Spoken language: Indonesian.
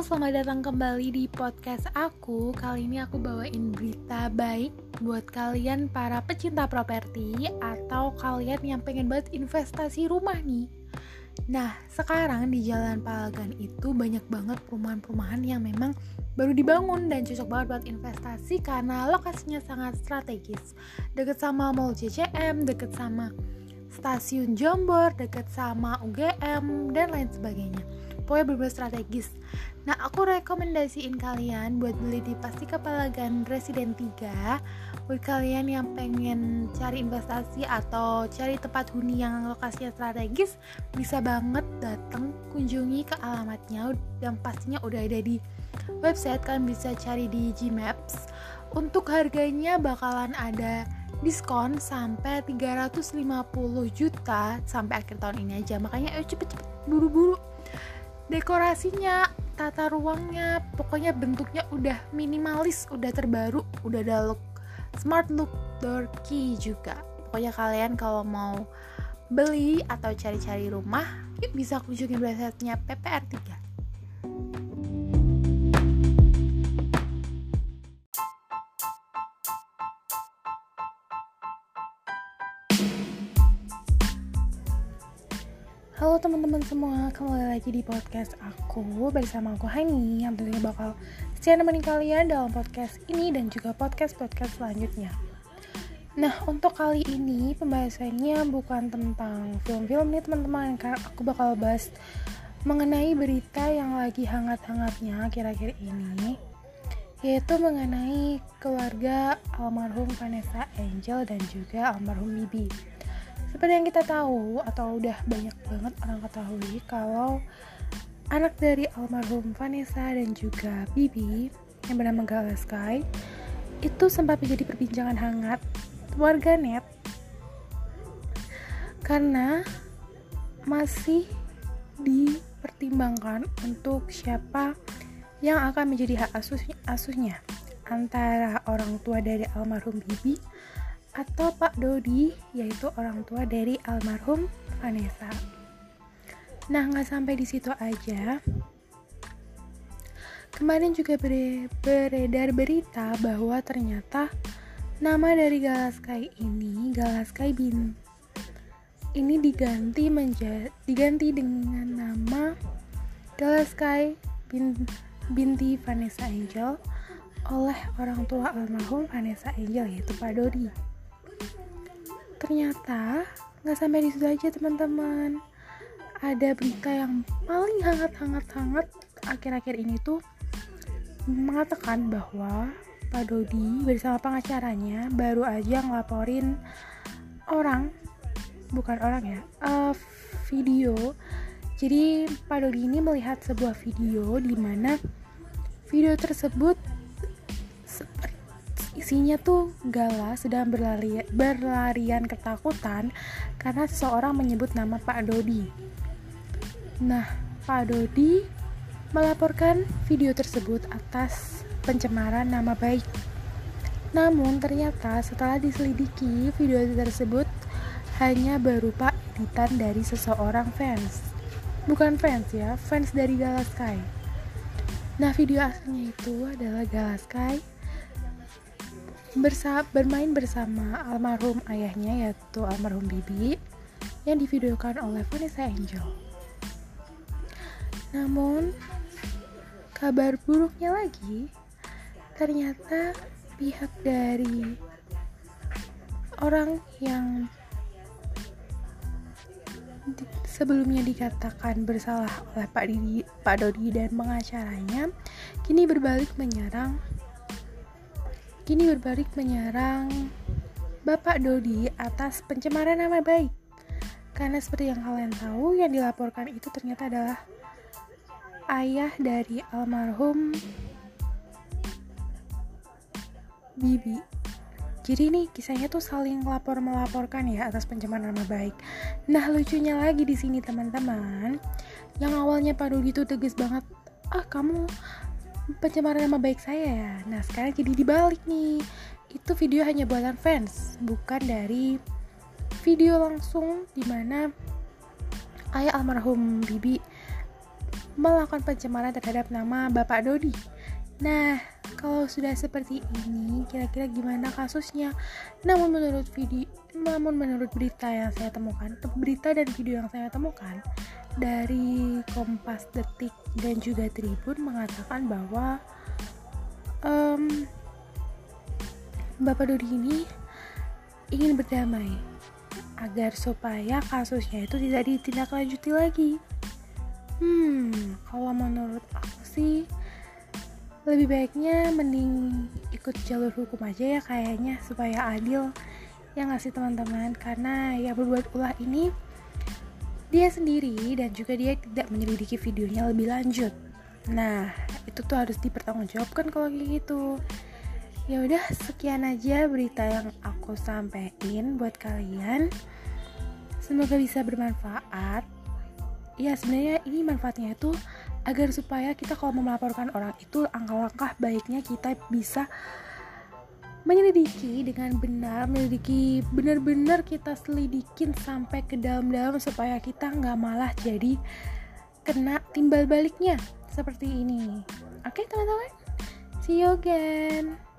selamat datang kembali di podcast aku. Kali ini aku bawain berita baik buat kalian para pecinta properti atau kalian yang pengen banget investasi rumah nih. Nah, sekarang di Jalan Palagan itu banyak banget perumahan-perumahan yang memang baru dibangun dan cocok banget buat investasi karena lokasinya sangat strategis. Deket sama Mall CCM, deket sama stasiun Jombor, deket sama UGM, dan lain sebagainya pokoknya bener-bener strategis. Nah aku rekomendasiin kalian buat beli di Pasti Kapalagan Residen 3 buat kalian yang pengen cari investasi atau cari tempat huni yang lokasinya strategis bisa banget datang kunjungi ke alamatnya dan pastinya udah ada di website. Kalian bisa cari di Gmaps. Untuk harganya bakalan ada diskon sampai 350 juta sampai akhir tahun ini aja. Makanya ayo cepet-cepet buru-buru dekorasinya tata ruangnya pokoknya bentuknya udah minimalis udah terbaru udah ada look smart look door juga. Pokoknya kalian kalau mau beli atau cari-cari rumah yuk bisa kunjungi websitenya PPR3 Halo teman-teman semua, kembali lagi di podcast aku bersama aku Hani yang tentunya bakal setia nemenin kalian dalam podcast ini dan juga podcast-podcast selanjutnya. Nah, untuk kali ini pembahasannya bukan tentang film-film nih teman-teman, karena aku bakal bahas mengenai berita yang lagi hangat-hangatnya kira-kira ini yaitu mengenai keluarga almarhum Vanessa Angel dan juga almarhum Bibi seperti yang kita tahu atau udah banyak banget orang ketahui kalau anak dari almarhum Vanessa dan juga Bibi yang bernama Gala Sky itu sempat menjadi perbincangan hangat warga net. Karena masih dipertimbangkan untuk siapa yang akan menjadi hak asuh asuhnya. Antara orang tua dari almarhum Bibi atau Pak Dodi, yaitu orang tua dari almarhum Vanessa. Nah, nggak sampai di situ aja. Kemarin juga beredar berita bahwa ternyata nama dari Galaskai ini, Galaskai bin ini diganti menjadi diganti dengan nama Galaskai bin, binti Vanessa Angel oleh orang tua almarhum Vanessa Angel yaitu Pak Dodi ternyata nggak sampai di situ aja teman-teman. Ada berita yang paling hangat-hangat-hangat akhir-akhir ini tuh mengatakan bahwa Pak Dodi bersama pengacaranya baru aja ngelaporin orang bukan orang ya uh, video. Jadi Pak Dodi ini melihat sebuah video di mana video tersebut isinya tuh Gala sedang berlari, berlarian ketakutan karena seseorang menyebut nama Pak Dodi. Nah, Pak Dodi melaporkan video tersebut atas pencemaran nama baik. Namun ternyata setelah diselidiki, video tersebut hanya berupa editan dari seseorang fans. Bukan fans ya, fans dari Gala Sky. Nah, video aslinya itu adalah Gala Sky bersa bermain bersama almarhum ayahnya yaitu almarhum Bibi yang divideokan oleh Vanessa Angel. Namun kabar buruknya lagi ternyata pihak dari orang yang sebelumnya dikatakan bersalah oleh Pak Didi, Pak Dodi dan pengacaranya kini berbalik menyerang kini berbalik menyerang Bapak Dodi atas pencemaran nama baik. Karena seperti yang kalian tahu, yang dilaporkan itu ternyata adalah ayah dari almarhum Bibi. Jadi nih kisahnya tuh saling lapor melaporkan ya atas pencemaran nama baik. Nah lucunya lagi di sini teman-teman, yang awalnya Pak Dodi tuh tegas banget, ah kamu pencemaran nama baik saya ya nah sekarang jadi dibalik nih itu video hanya buatan fans bukan dari video langsung di mana ayah almarhum Bibi melakukan pencemaran terhadap nama Bapak Dodi. Nah, kalau sudah seperti ini, kira-kira gimana kasusnya? Namun menurut video, namun menurut berita yang saya temukan, berita dan video yang saya temukan dari Kompas Detik dan juga Tribun mengatakan bahwa um, Bapak Dodi ini ingin berdamai agar supaya kasusnya itu tidak ditindaklanjuti lagi. Hmm, kalau menurut aku sih lebih baiknya mending ikut jalur hukum aja ya kayaknya supaya adil ya nggak sih teman-teman karena yang berbuat ulah ini dia sendiri dan juga dia tidak menyelidiki videonya lebih lanjut. Nah itu tuh harus dipertanggungjawabkan kalau kayak gitu. Ya udah sekian aja berita yang aku sampaikan buat kalian. Semoga bisa bermanfaat. Ya sebenarnya ini manfaatnya itu agar supaya kita kalau mau melaporkan orang itu langkah-langkah baiknya kita bisa menyelidiki dengan benar menyelidiki benar-benar kita selidikin sampai ke dalam-dalam supaya kita nggak malah jadi kena timbal baliknya seperti ini. Oke teman-teman? See you again